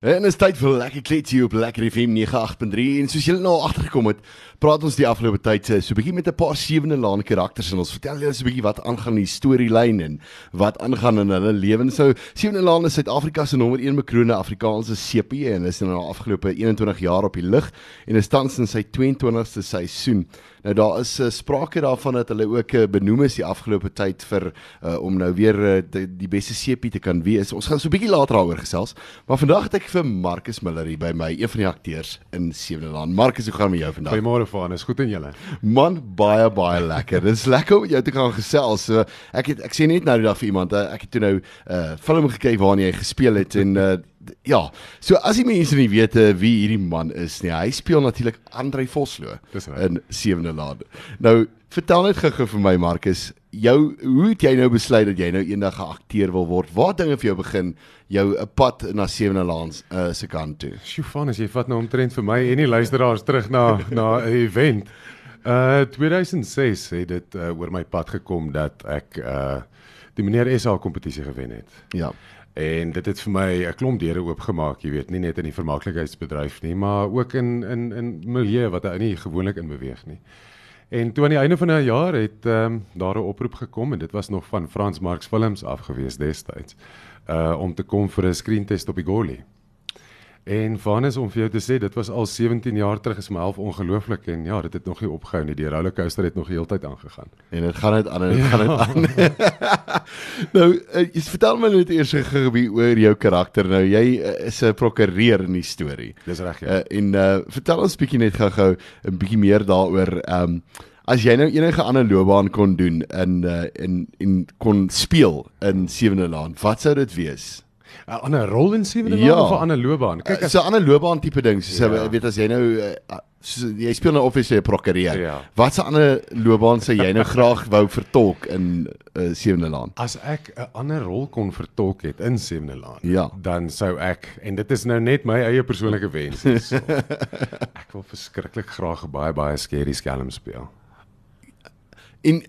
En is tyd vir lekker kletsie op Lekker FM 98.3 en soos julle nou agtergekom het, praat ons die afgelope tyd eh, so 'n bietjie met 'n paar sewende laan karakters en ons vertel julle so 'n bietjie wat aangaan in die storielyn en wat aangaan in hulle lewens. So sewende laan is Suid-Afrika se nommer 1 bekrone Afrikaanse sepie en is nou afgelope 21 jaar op die lug en is tans in sy 22ste seisoen. Nou daar is uh, sprake daarvan dat hulle ook uh, benoem is die afgelope tyd vir uh, om nou weer uh, die, die beste sepie te kan wees. Ons gaan so 'n bietjie later daaroor gesels, maar vandag het ek vir Marcus Miller hier by my, een van die akteurs in Sewende Laan. Marcus, hoe gaan dit met jou vandag? Goeiemôre Van, is goed en julle? Man, baie baie lekker. Dit is lekker om jou te kan gesels. So, ek het ek sê net nou die dag vir iemand, ek het toe nou 'n uh, film gekyk waarin jy gespeel het en uh, Ja, so as die mense nie weet wie hierdie man is nie, hy speel natuurlik Andrei Vosloo in Sewende Laan. Nou, vertel net gou-gou vir my Marcus, jou hoe het jy nou besluit dat jy nou eendag 'n akteur wil word? Waar dinge vir jou begin jou 'n pad na Sewende Laan uh, se kant toe? Sjofan, as jy vat nou omtrent vir my en die luisteraars terug na na 'n event. Uh 2006 het dit uh, oor my pad gekom dat ek uh die meneer SA kompetisie gewen het. Ja. En dit het vir my 'n klomp deure oopgemaak, jy weet, nie net in die vermaaklikheidsbedryf nie, maar ook in in in milieu wat hy nie gewoonlik in beweeg nie. En toe aan die einde van 'n jaar het ehm um, daar 'n oproep gekom en dit was nog van Frans Marx Films afgewees destyds. Uh om te kom vir 'n skreentest op die Goli. En Vanus om vir jou te sê, dit was al 17 jaar terug is my half ongelooflik en ja, dit het nog nie opgehou nie. Die rollercoaster het nog die hele tyd aangegaan. En dit gaan net aan en dit ja. gaan net aan. nou, uh, jy vertel my net eers gegebie oor jou karakter. Nou, jy uh, is 'n prokureur in die storie. Dis reg ja. Uh, en uh, vertel ons bietjie net gou-gou 'n bietjie meer daaroor ehm um, As jy nou enige ander loopbaan kon doen in uh, in in kon speel in Sewende Laan, wat sou dit wees? 'n ander rol in sewende ja. of 'n ander loopbaan. Kyk, as 'n ander loopbaan tipe ding, soos ja. weet as jy nou uh, soos, jy speel nou of jy prokureur. Ja. Wat 'n ander loopbaan sou jy nou graag wou vertolk in uh, Sewende Laan? As ek 'n ander rol kon vertolk het in Sewende Laan, ja. dan sou ek en dit is nou net my eie persoonlike wens. So, ek wil verskriklik graag 'n baie baie scary skelm speel. En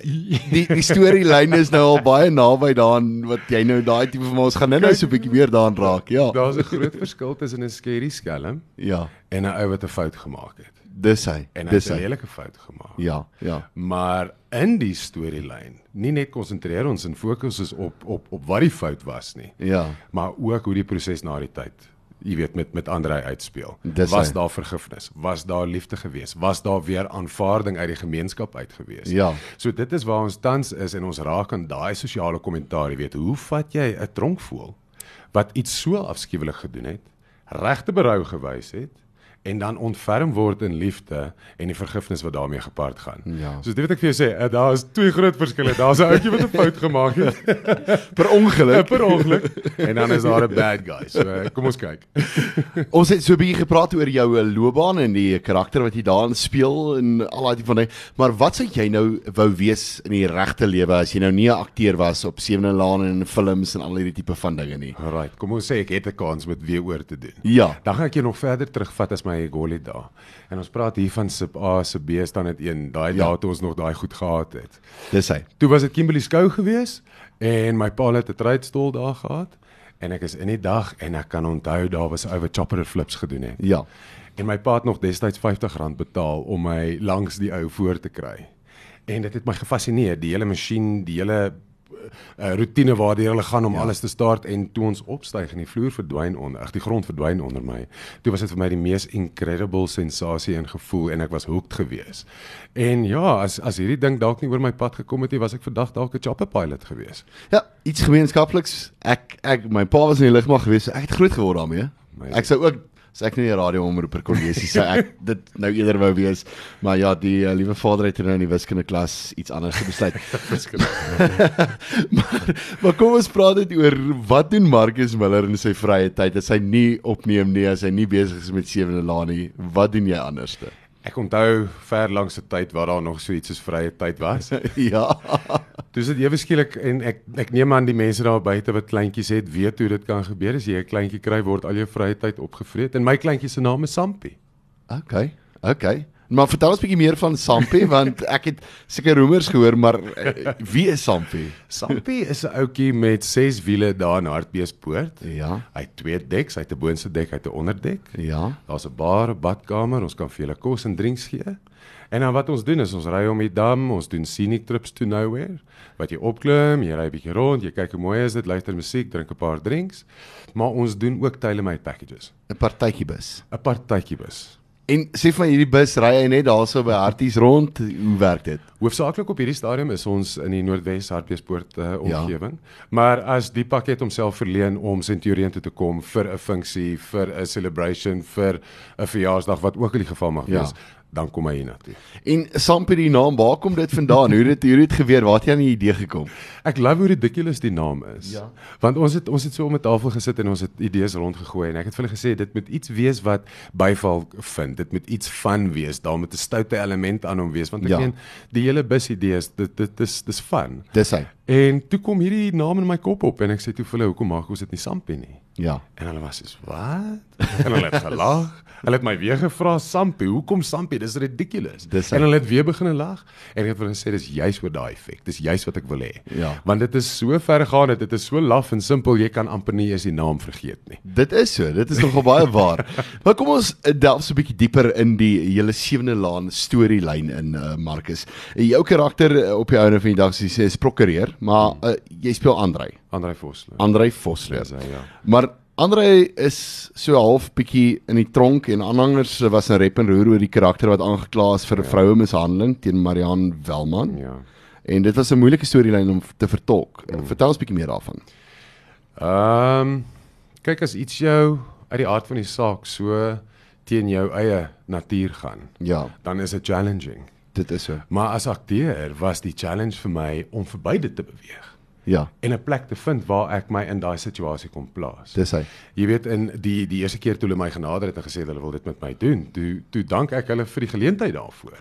die die storielyn is nou al baie naby daaraan wat jy nou daai tipe van ons gaan nou nou so 'n bietjie meer daaraan raak. Ja. Daar's 'n groot verskil tussen 'n scary skelm ja en 'n ou wat 'n fout gemaak het. Dis hy. En dis hy 'n lelike fout gemaak. Ja, ja. Maar in die storielyn, nie net konsentreer ons en fokus ons op op op wat die fout was nie. Ja. Maar ook hoe die proses na die tyd jy weet met met ander uitspeel. Dis was hy. daar vergifnis? Was daar liefde gewees? Was daar weer aanvaarding uit die gemeenskap uit gewees? Ja. So dit is waar ons tans is en ons raak aan daai sosiale kommentaar, jy weet, hoe vat jy 'n tronkvoël wat iets so afskuwelik gedoen het, regte berou gewys het en dan ontferm word in liefde en die vergifnis wat daarmee gepaard gaan. Ja. So dit wat ek vir jou sê, uh, daar is twee groot verskille. Daar's 'n ouetjie wat 'n fout gemaak het per ongeluk, ja, per ongeluk en dan is daar 'n bad guy. So uh, kom ons kyk. ons het so 'n bietjie gepraat oor jou loopbaan en die karakter wat jy daarin speel en al daai van ding. Maar wat sou jy nou wou wees in die regte lewe as jy nou nie 'n akteur was op Sewende Laan en in films en al hierdie tipe van dinge nie? Alright, kom ons sê ek het 'n kans met weer oor te doen. Ja. Dan gaan ek jou nog verder terugvat as my Goli daar. En ons praat hier van sub A, sub B staan dit een. Daai ja. dae ons nog daai goed gehad het. Dis hy. Toe was dit Kimberley Skou gewees en my pa het 'n truitstol daar gehad en ek is in die dag en ek kan onthou daar was ou wat chopper flips gedoen het. Ja. En my pa het nog destyds R50 betaal om my langs die ou voor te kry. En dit het my gefassineer, die hele masjien, die hele uh, rotine waardeur hulle gaan om ja. alles te start en toe ons opstyg en die vloer verdwyn onder, ag die grond verdwyn onder my. Toe was dit vir my die mees incredible sensasie en gevoel en ek was hooked gewees. En ja, as as hierdie ding dalk nie oor my pad gekom het nie, was ek vandag dalk 'n chopper pilot gewees. Ja, iets gemeenskapliks. Ek ek my pa was in die lugmag gewees. Ek het groot geword daarmee. Ek sou ook Sy ek nie die radio omroeper kon wees nie. Sy ek dit nou eerder wou wees. Maar ja, die uh, liewe vader het nou in die wiskunde klas iets anders besluit. wiskunde. maar maar kom ons praat net oor wat doen Marcus Miller in sy vrye tyd as hy nie opneem nie, as hy nie besig is met sewende laan nie. Wat doen jy anderste? Ek onthou ver langs 'n tyd waar daar nog so iets soos vrye tyd was. ja. Dis dit ewe skielik en ek ek neem aan die mense daar buite wat kleintjies het, weet hoe dit kan gebeur as jy 'n kleintjie kry word al jou vrye tyd opgevreet en my kleintjie se naam is Sampie. OK. OK. Maar vertel ons 'n bietjie meer van Sampie want ek het seker roemers gehoor, maar uh, wie is Sampie? Sampie is 'n ouetjie met 6 wiele daar in Hartbeespoort. Ja. Hy het twee deks, hy het 'n boonste dek, hy het 'n onderdek. Ja. Daar's 'n bar, 'n badkamer, ons kan vir julle kos en drinks gee. En dan wat ons doen is ons ry om die dam, ons doen scenic trips to nowhere. Wat jy opklim, jy ry 'n bietjie rond, jy kyk hoe mooi is dit, luister musiek, drink 'n paar drinks. Maar ons doen ook tailor-made packages. 'n Partytjie bus. 'n Partytjie bus. En sê van hierdie bus ry hy net daarso by Harties rond. Hoe werk dit? Hoofsaaklik op hierdie stadium is ons in die Noordwes Hartbeespoort uh, Ja. omgewing. Maar as die pakket homself verleen om Centurion toe te kom vir 'n funksie, vir 'n celebration, vir 'n verjaarsdag wat ook al die geval mag Ja. wees, dan kom hy hiernatoe. En Sampie die naam, waar kom dit vandaan? Hoe het hoe het gebeur? Waar het jy aan die idee gekom? Ek love hoe ridiculous die naam is. Ja. Want ons het ons het so om 'n tafel gesit en ons het idees rondgegooi en ek het vir hulle gesê dit moet iets wees wat byval vind. Dit moet iets fun wees. Daar moet 'n stoute element aan hom wees want ek Ja. meen die hele bus idee is dit dit dis dis fun. Dis hy. En toe kom hierdie naam in my kop op en ek sê toe vir hulle hoekom maak ons dit nie Sampie nie? Ja. En hulle was soos, "Wat?" En hulle het gelag. Hulle het my weer gevra, "Sampie, hoekom Sampie? Dis ridiculous." Dis en hulle het weer begin lag en ek het vir hulle gesê dis juis oor daai effek. Dis juis wat ek wil hê. Ja. Want dit is so vergaande, dit is so laf en simpel, jy kan amper nie eens die naam vergeet nie. Dit is so. Dit is nogal baie waar. Maar kom ons eh, delf so 'n bietjie dieper in die hele Sewende Laan storielyn in uh, Marcus. Jou karakter uh, op die ouene van die dag sê is prokureur, maar uh, jy speel Andrei. Andrei Vosloo. Andrei Vosloo. Hy, ja. Maar Andrei is so half bietjie in die tronk en aanhangers was 'n rep en roer oor die karakter wat aangekla is vir ja. vroue mishandeling teen Marianne Welman. Ja. En dit was 'n moeilike storielyn om te vertolk. Mm. Vertel ons bietjie meer daarvan. Ehm um, kyk as iets jou uit die aard van die saak so teen jou eie natuur gaan, Ja, dan is dit challenging. dit is so. Maar as akteur was die challenge vir my om verby dit te beweeg Ja, en 'n plek te vind waar ek my in daai situasie kon plaas. dis hy. Jy weet in die die eerste keer toe hulle my genader het en gesê het hulle wil dit met my doen, toe toe dank ek hulle vir die geleentheid daarvoor.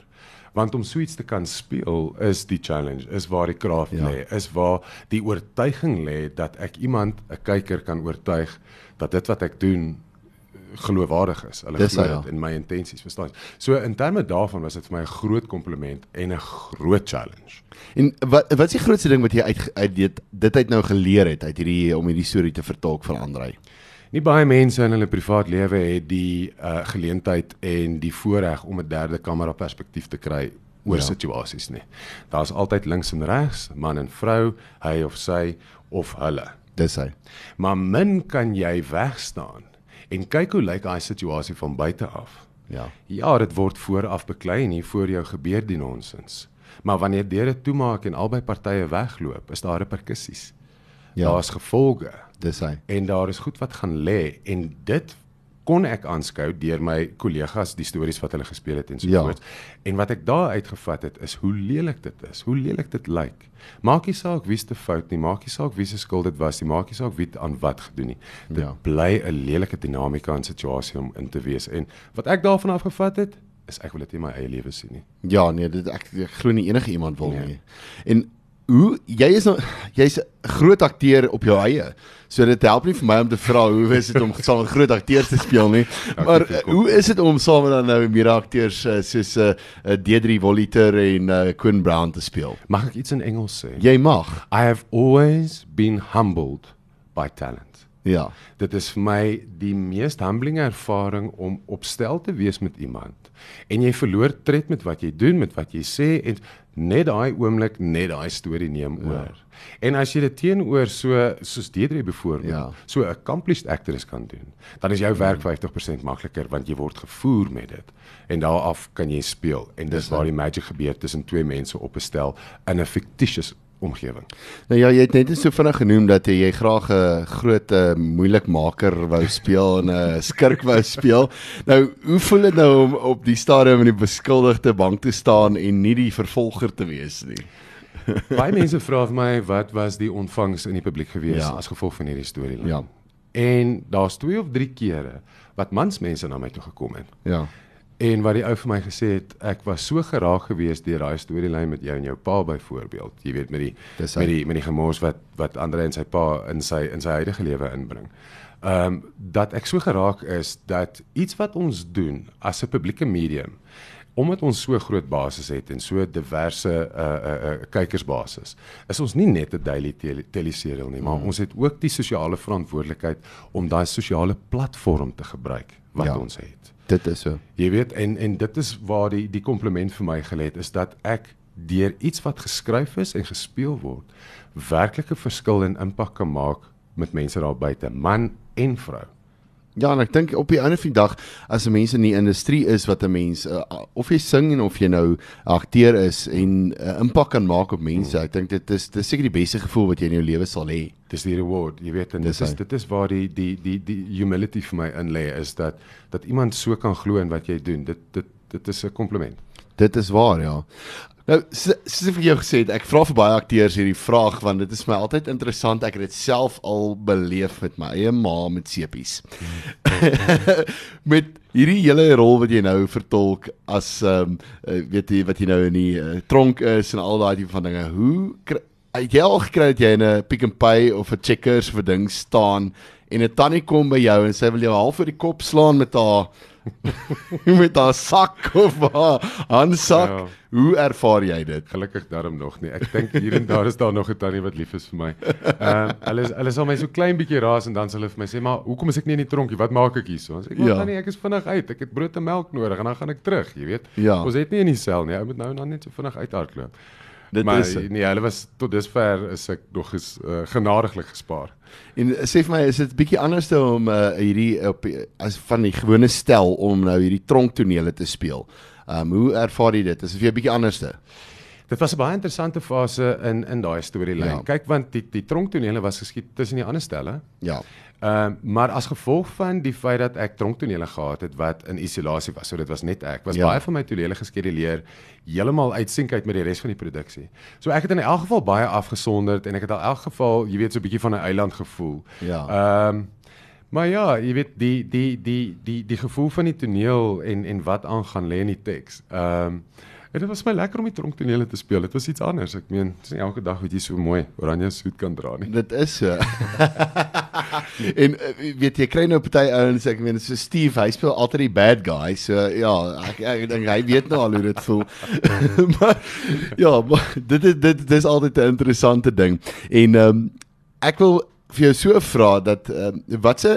Want om so iets te kan speel is die challenge, is waar die kraaf Ja. lê, is waar die oortuiging lê dat ek iemand 'n kyker kan oortuig dat dit wat ek doen geloofwaardig is. Hulle glo hy, ja. dit in my intensies, verstaan jy? So in terme daarvan was dit vir my 'n groot kompliment en 'n groot challenge. En wat wat is die grootste ding wat jy uit uit dit dit uit nou geleer het uit hierdie om hierdie storie te vertolk van Andrei? Nie baie mense in hulle privaat lewe het die uh, geleentheid en die voorreg om 'n derde kamera perspektief te kry oor Ja. ja. situasies nie. Daar's altyd links en regs, man en vrou, hy of sy of hulle. Dis hy. Maar min kan jy wegstaan en kyk hoe lyk daai situasie van buite af. Ja. Ja, dit word vooraf beklei en hier voor jou gebeur die nonsens. Maar wanneer deure toemaak en albei partye wegloop, is daar reperkusies. Ja. Daar's gevolge Dis hy. en daar is goed wat gaan lê en dit kon ek aanskou deur my kollegas die stories wat hulle gespeel het en so Ja. voort. En wat ek daar uitgevat het is hoe lelik dit is, hoe lelik dit lyk. Maak nie saak wie se fout nie, maak nie saak wie se skuld dit was nie, maak nie saak wie aan wat gedoen nie. Dit Ja. ja. bly 'n lelike dinamika in situasie om in te wees en wat ek daarvan afgevat het is ek wil dit in my eie lewe sien nie. Ja, nee, dit ek, ek glo nie enige iemand wil Nee. nie. En hoe jy is nou jy's 'n groot akteur op jou eie. So dit help nie vir my om te vra hoe is dit om saam met groot akteurs te speel nie. Maar ek uh, hoe is dit om saam met dan nou mede-akteurs uh, soos 'n uh, Deidre Voliter en uh, Quinn Brown te speel? Mag ek iets in Engels sê? Jy mag. I have always been humbled by talent. Ja. Dit is vir my die mees humbling ervaring om op stel te wees met iemand en jy verloor tred met wat jy doen, met wat jy sê en net daai oomblik net daai storie neem Ja. oor. En as jy dit teenoor so soos Deidre byvoorbeeld, Ja. so 'n accomplished actress kan doen, dan is jou werk 50% makliker want jy word gevoer met dit en daaraf kan jy speel en dis Dis waar die magic gebeur tussen twee mense op 'n stel in 'n fictitious omgewing. Nou ja, jy het net so vinnig genoem dat jy graag 'n groot uh, moeilikmaker wou speel en 'n skurk wou speel. Nou, hoe voel dit nou om op die stadium in die beskuldigde bank te staan en nie die vervolger te wees nie? Baie mense vra vir my wat was die ontvangs in die publiek gewees Ja. as gevolg van hierdie storie. Ja. En daar's twee of drie kere wat mans mense na my toe gekom het. Ja. En wat die ou vir my gesê het, ek was so geraak geweest deur daai storielyn met jou en jou pa byvoorbeeld. Jy weet met die Dis met die met die gemors wat wat Andre en sy pa in sy in sy huidige lewe inbring. Ehm um, dat ek so geraak is dat iets wat ons doen as 'n publieke medium omdat ons so groot basis het en so diverse uh uh, uh kykersbasis, is ons nie net 'n daily teleserial nie, maar mm. ons het ook die sosiale verantwoordelikheid om daai sosiale platform te gebruik wat ja, ons het. Dit is so. Jy weet en en dit is waar die die kompliment vir my gelê het is dat ek deur iets wat geskryf is en gespeel word werklike verskil en impak kan maak met mense daar buite, man en vrou. Ja, en ek dink op die einde van die dag as 'n mens in die industrie is wat 'n mens uh, of jy sing en of jy nou akteur is en 'n uh, impak kan maak op mense, hmm. ek dink dit is dis seker die beste gevoel wat jy in jou lewe sal hê. Dis die reward, jy weet en dis dit is dit is waar die die die die humility vir my in lê is dat dat iemand so kan glo in wat jy doen. Dit dit dit is 'n kompliment. Dit is waar, ja. Nou, soos ek vir jou gesê het, ek vra vir baie akteurs hierdie vraag want dit is my altyd interessant. Ek het dit self al beleef met my eie ma met sepies. met hierdie hele rol wat jy nou vertolk as ehm um, weet jy wat jy nou in die uh, tronk is en al daai tipe van dinge. Hoe het jy al gekry dat jy in 'n Pick n Pay of 'n Checkers vir ding staan en 'n tannie kom by jou en sy wil jou half oor die kop slaan met haar met haar sak of haar handsak. Ja. Hoe ervaar jy dit? Gelukkig daarom nog nie. Ek dink hier en daar is daar nog 'n tannie wat lief is vir my. Ehm uh, hulle is hulle sal my so klein bietjie raas en dan sal hulle vir my sê, "Maar hoekom is ek nie in die tronkie? Wat maak ek hier so?" Ek sê, "Ja, tannie, ek is vinnig uit. Ek het brood en melk nodig en dan gaan ek terug, jy weet." Ja. Ons het nie in die sel nie. Ou moet nou en dan net so vinnig uithardloop. Dit maar, is nee, hulle was tot dusver is ek nog is uh, genadiglik gespaar. En sê vir my, is dit bietjie anders om uh, hierdie op as van die gewone stel om nou hierdie tronktonele te speel? Ehm um, hoe ervaar jy dit? Is dit vir jou bietjie anderste? Dit was 'n baie interessante fase in in daai storielyn. Ja. Kyk want die die tronktonele was geskied tussen die ander stelle. Ja. Ehm uh, maar as gevolg van die feit dat ek tronktonele gehad het wat in isolasie was, so dit was net ek, was ja. baie van my tonele geskeduleer heeltemal uitsink uit met die res van die produksie. So ek het in elk geval baie afgesonderd en ek het al elk geval, jy weet, so 'n bietjie van 'n eiland gevoel. Ja. Ehm um, maar ja, jy weet die die die die die gevoel van die toneel en en wat aangaan lê in die teks. Ehm um, En dit was my lekker om die tronktonele te speel. Dit was iets anders. Ek meen, dis nie elke dag wat jy so mooi oranje soet kan dra nie. Dit is so. en eh, weet jy kry nou party ouens, ek meen so Steve, hy speel altyd die bad guy. So ja, ek ek dink hy weet nou al hoe dit voel. maar ja, maar dit is dit dis altyd 'n interessante ding. En ehm um, ek wil vir jou so vra dat uh, wat se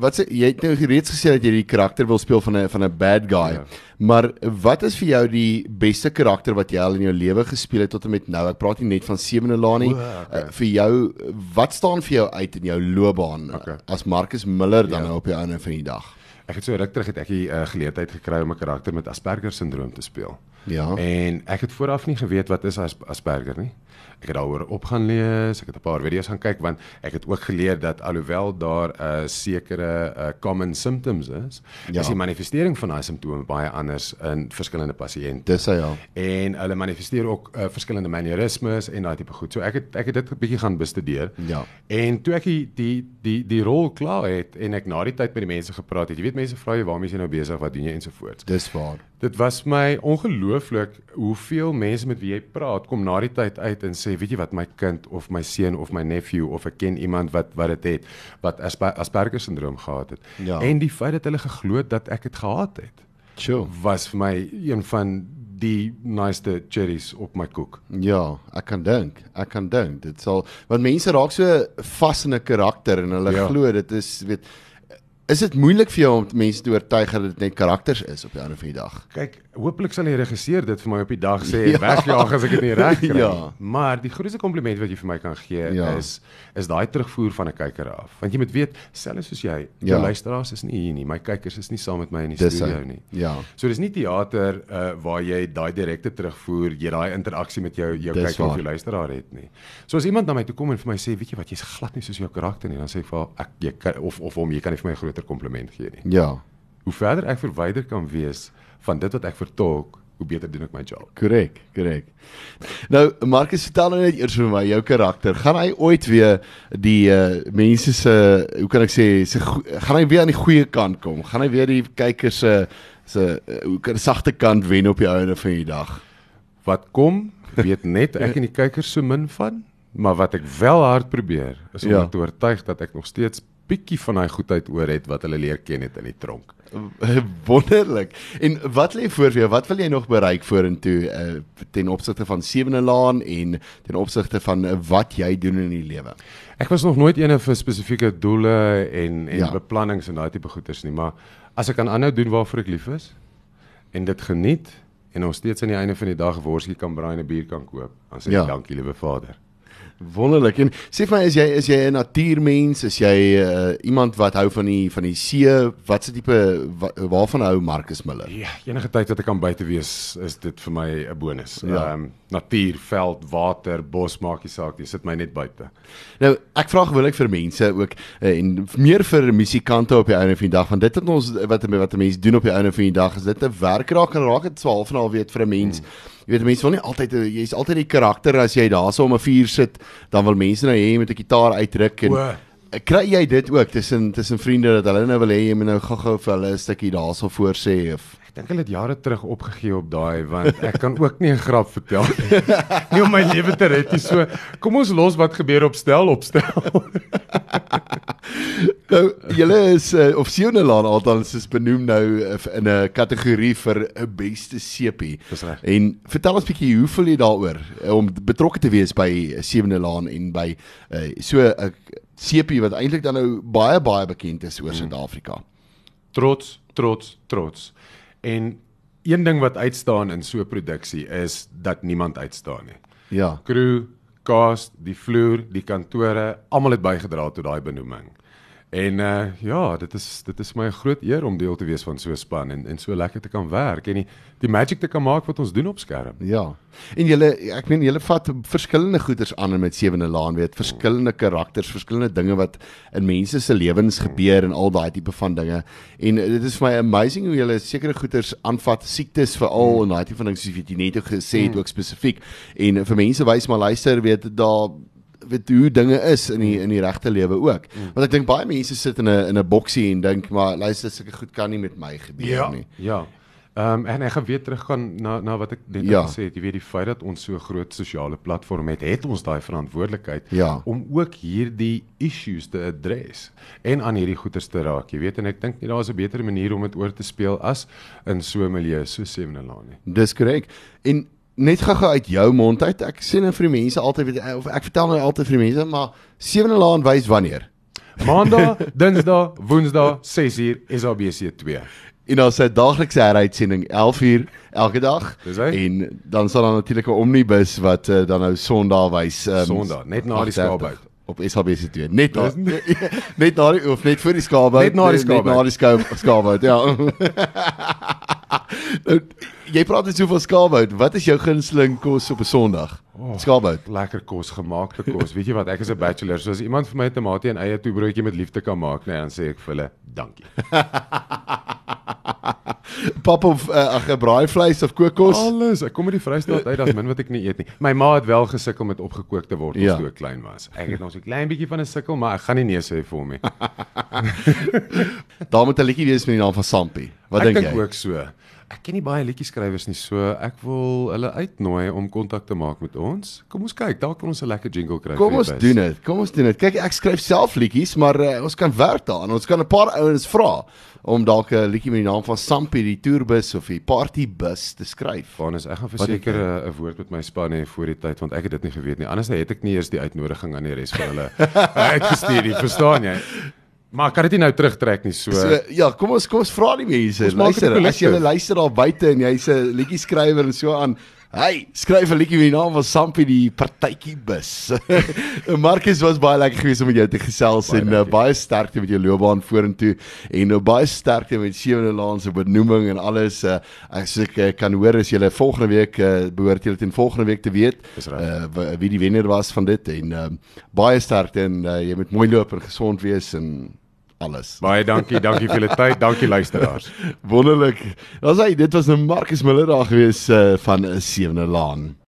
wat se jy het nou reeds gesê dat jy die karakter wil speel van 'n van 'n bad guy. Ja. Maar wat is vir jou die beste karakter wat jy al in jou lewe gespeel het tot en met nou? Ek praat nie net van Sewende Laan nie. Okay. Uh, vir jou wat staan vir jou uit in jou loopbaan okay. as Marcus Miller dan ja. nou op die einde van die dag? Ek het so ruk terug het ek die uh, geleentheid gekry om 'n karakter met Asperger syndroom te speel. Ja. En ek het vooraf nie geweet wat is Asperger nie. Ek het daaroor op gaan lees, ek het 'n paar video's gaan kyk want ek het ook geleer dat alhoewel daar 'n uh, sekere uh, common symptoms is, ja. is die manifestering van daai simptome baie anders in verskillende pasiënte. Dis ja. En hulle manifesteer ook uh, verskillende manierismes en daai tipe goed. So ek het ek het dit 'n bietjie gaan bestudeer. Ja. En toe ek die die die die rol klaar het en ek na die tyd met die mense gepraat het, jy weet mense vra jy waarmee jy nou besig, wat doen jy ensovoorts. Dis waar. Dit was my ongelooflik hoeveel mense met wie jy praat kom na die tyd uit en sê weet jy wat my kind of my seun of my nephew of ek ken iemand wat wat dit het wat Asperger syndroom gehad het. Ja. En die feit dat hulle geglo het dat ek dit gehad het. Sure. Was vir my een van die nice cherries op my koek. Ja, ek kan dink. Ek kan dink dit sal want mense raak so vas in 'n karakter en hulle ja. glo dit is weet Is dit moeilik vir jou om mense te oortuig dat dit net karakters is op die ander van die dag? Kyk, hooplik sal die regisseur dit vir my op die dag sê en ja. wegjaag as ek dit nie reg kry nie. Ja. Maar die grootste kompliment wat jy vir my kan gee ja. is is daai terugvoer van 'n kyker af. Want jy moet weet, selfs soos jy, jou ja. luisteraars is nie hier nie. My kykers is nie saam met my in die dis studio nie. Ja. So dis nie teater uh, waar jy daai direkte terugvoer, jy daai interaksie met jou jou kyker of jou luisteraar het nie. So as iemand na my toe kom en vir my sê, weet jy wat, jy's glad nie soos jou karakter nie, dan sê ek vir ek jy kan, of of hom jy kan nie vir my 'n groter kompliment gee nie. Ja. Hoe verder ek verwyder kan wees van dit wat ek vertolk, hoe beter doen ek my job. Korrek, korrek. Nou, Marcus, vertel nou net eers vir my jou karakter. Gaan hy ooit weer die uh mense se hoe kan ek sê, se gaan hy weer aan die goeie kant kom? Gaan hy weer die kykers se se uh, hoe kan sagte kant wen op die einde van die dag? Wat kom? Weet net ek en die kykers so min van, maar wat ek wel hard probeer is om ja. te oortuig dat ek nog steeds bietjie van daai goedheid oor het wat hulle leer ken het in die tronk. Wonderlik. En wat lê voor jou? Wat wil jy nog bereik vorentoe uh, ten opsigte van Sewende Laan en ten opsigte van uh, wat jy doen in die lewe? Ek was nog nooit een vir spesifieke doele en en Ja. beplannings en daai tipe goeders nie, maar as ek kan aanhou doen waarvoor ek lief is en dit geniet en ons steeds aan die einde van die dag 'n worsie kan braai en 'n bier kan koop, dan sê ek ja. dankie liewe Vader. Wonderlik. En sê vir my, is jy is jy 'n natuurmens? Is jy uh, iemand wat hou van die van die see? Wat se tipe wa, waarvan hou Marcus Miller? Ja, enige tyd wat ek kan buite wees, is dit vir my 'n bonus. Ehm Ja. um, natuur, veld, water, bos maak nie saak, jy sit my net buite. Nou, ek vra gewoonlik vir mense ook uh, en meer vir musikante op die einde van die dag want dit het ons wat wat 'n mens doen op die einde van die dag is dit 'n werk raak en raak dit 12 en al weet vir 'n mens. Hmm. Jy weet mense wil nie altyd eh, jy's altyd die karakter as jy daarso om 'n vuur sit, dan wil mense nou hê jy moet 'n gitaar uitdruk en O. kry jy dit ook tussen tussen vriende dat hulle nou wil hê jy moet nou gou-gou vir hulle 'n stukkie daarso voor sê of dink hulle het jare terug opgegee op daai want ek kan ook nie 'n grap vertel nie. nie om my lewe te red nie. So, kom ons los wat gebeur op stel op stel. Nou, julle is uh, of Sione Laan althans is benoem nou uh, in 'n kategorie vir 'n beste sepie. Dis reg. En vertel ons bietjie hoe voel jy daaroor uh, om betrokke te wees by Sewende Laan en by uh, so 'n uh, sepie wat eintlik dan nou baie baie bekend is oor Suid-Afrika. trots, trots, trots. En een ding wat uitstaan in so 'n produksie is dat niemand uitstaan nie. Ja. Crew, cast, die vloer, die kantore, almal het bygedra tot daai benoeming. En uh ja, dit is dit is my 'n groot eer om deel te wees van so 'n span en en so lekker te kan werk en die die magic te kan maak wat ons doen op skerm. Ja. En julle ek meen julle vat verskillende goeders aan met Sewende Laan, weet, verskillende karakters, verskillende dinge wat in mense se lewens gebeur en al daai tipe van dinge. En dit is vir my amazing hoe julle sekere goeders aanvat, siektes veral en daai tipe van dinge soos wat jy net gesê het ook spesifiek. En vir mense wys maar luister, weet daar weet hoe dinge is in die in die regte lewe ook. Want ek dink baie mense sit in 'n in 'n boksie en dink maar luister sulke goed kan nie met my gebeur nie. Ja. Ehm um, en ek gaan weer teruggaan na na wat ek net Ja. ja. gesê het, jy weet die feit dat ons so groot sosiale platform het, het ons daai verantwoordelikheid Ja. om ook hierdie issues te address en aan hierdie goeters te raak, jy weet en ek dink nie daar is 'n beter manier om dit oor te speel as in so 'n milieu so Sewende Laan nie. Dis korrek. En net gou-gou uit jou mond uit, ek sê nou vir die mense altyd weet of ek vertel nou altyd vir die mense, maar Sewende Laan wys wanneer. Maandag, Dinsdag, Woensdag 6uur SABC 2. En dan sy daaglikse heruitsending 11uur elke dag. Dis hy. En dan sal daar natuurlik 'n omnibus wat uh, dan nou Sondag wys. Um, Sondag, net na die 8:30 skaapbout. Op SABC 2. Net na, net na die of net voor die skaapbout. Net na die Net na die skaapbout, ja. nou, jy praat net soveel skaapbout. Wat is jou gunsteling kos op 'n Sondag? Oh. Skaapbout. Lekker kos, gemaakte kos. Weet jy wat, ek is 'n bachelor, so as iemand vir my 'n tamatie en eie toebroodjie met liefde kan maak, nee, dan sê ek vir hulle dankie. Pap of uh, ag 'n braaivleis of kookos? Alles. Ek kom met die Vrystaat uit, daar's min wat ek nie eet nie. My ma het wel gesukkel met opgekookte wortels Ja. toe ek klein was. Ek het nog so 'n klein bietjie van 'n sukkel, maar ek gaan nie nee sê vir hom nie. Daar moet 'n liedjie wees met die naam van Sampie. Wat ek dink dink jy? ook so. Ek ken nie baie liedjieskrywers nie, so ek wil hulle uitnooi om kontak te maak met ons. Kom ons kyk, dalk kan ons 'n lekker jingle kry. Kom ons doen dit. Kom ons doen dit. Kyk, ek skryf self liedjies, maar uh, ons kan werk daaraan. Ons kan 'n paar ouens vra om dalk 'n liedjie met die naam van Sampie die toerbus of die partybus te skryf. Vanus, ek gaan verseker 'n 'n woord met my span hê voor die tyd want ek het dit nie geweet nie. Anders het ek nie eers die uitnodiging aan die res van hulle uitgestuur nie, verstaan jy? Maar kan dit nie nou terugtrek nie, so, So ja, kom ons kom ons vra die mense. Luister, as jy luister daar buite en jy's 'n liedjie skrywer en so aan, hey, skryf 'n liedjie met die naam van Sampie die partytjie bus. Marcus was baie lekker geweest om met jou te gesels Baie en uh, baie sterkte met jou loopbaan vorentoe en uh, baie sterkte met Sewende Laan se benoeming en alles. Uh, as ek uh, kan hoor as jy volgende week uh, behoort jy teen volgende week te weet uh, wie die wenner was van dit en uh, baie sterkte en uh, jy moet mooi loop en gesond wees en alles. baie dankie, dankie vir julle tyd, dankie luisteraars. Wonderlik. Ons sê dit was 'n Marcus Miller daar gewees uh, van 'n Sewende Laan.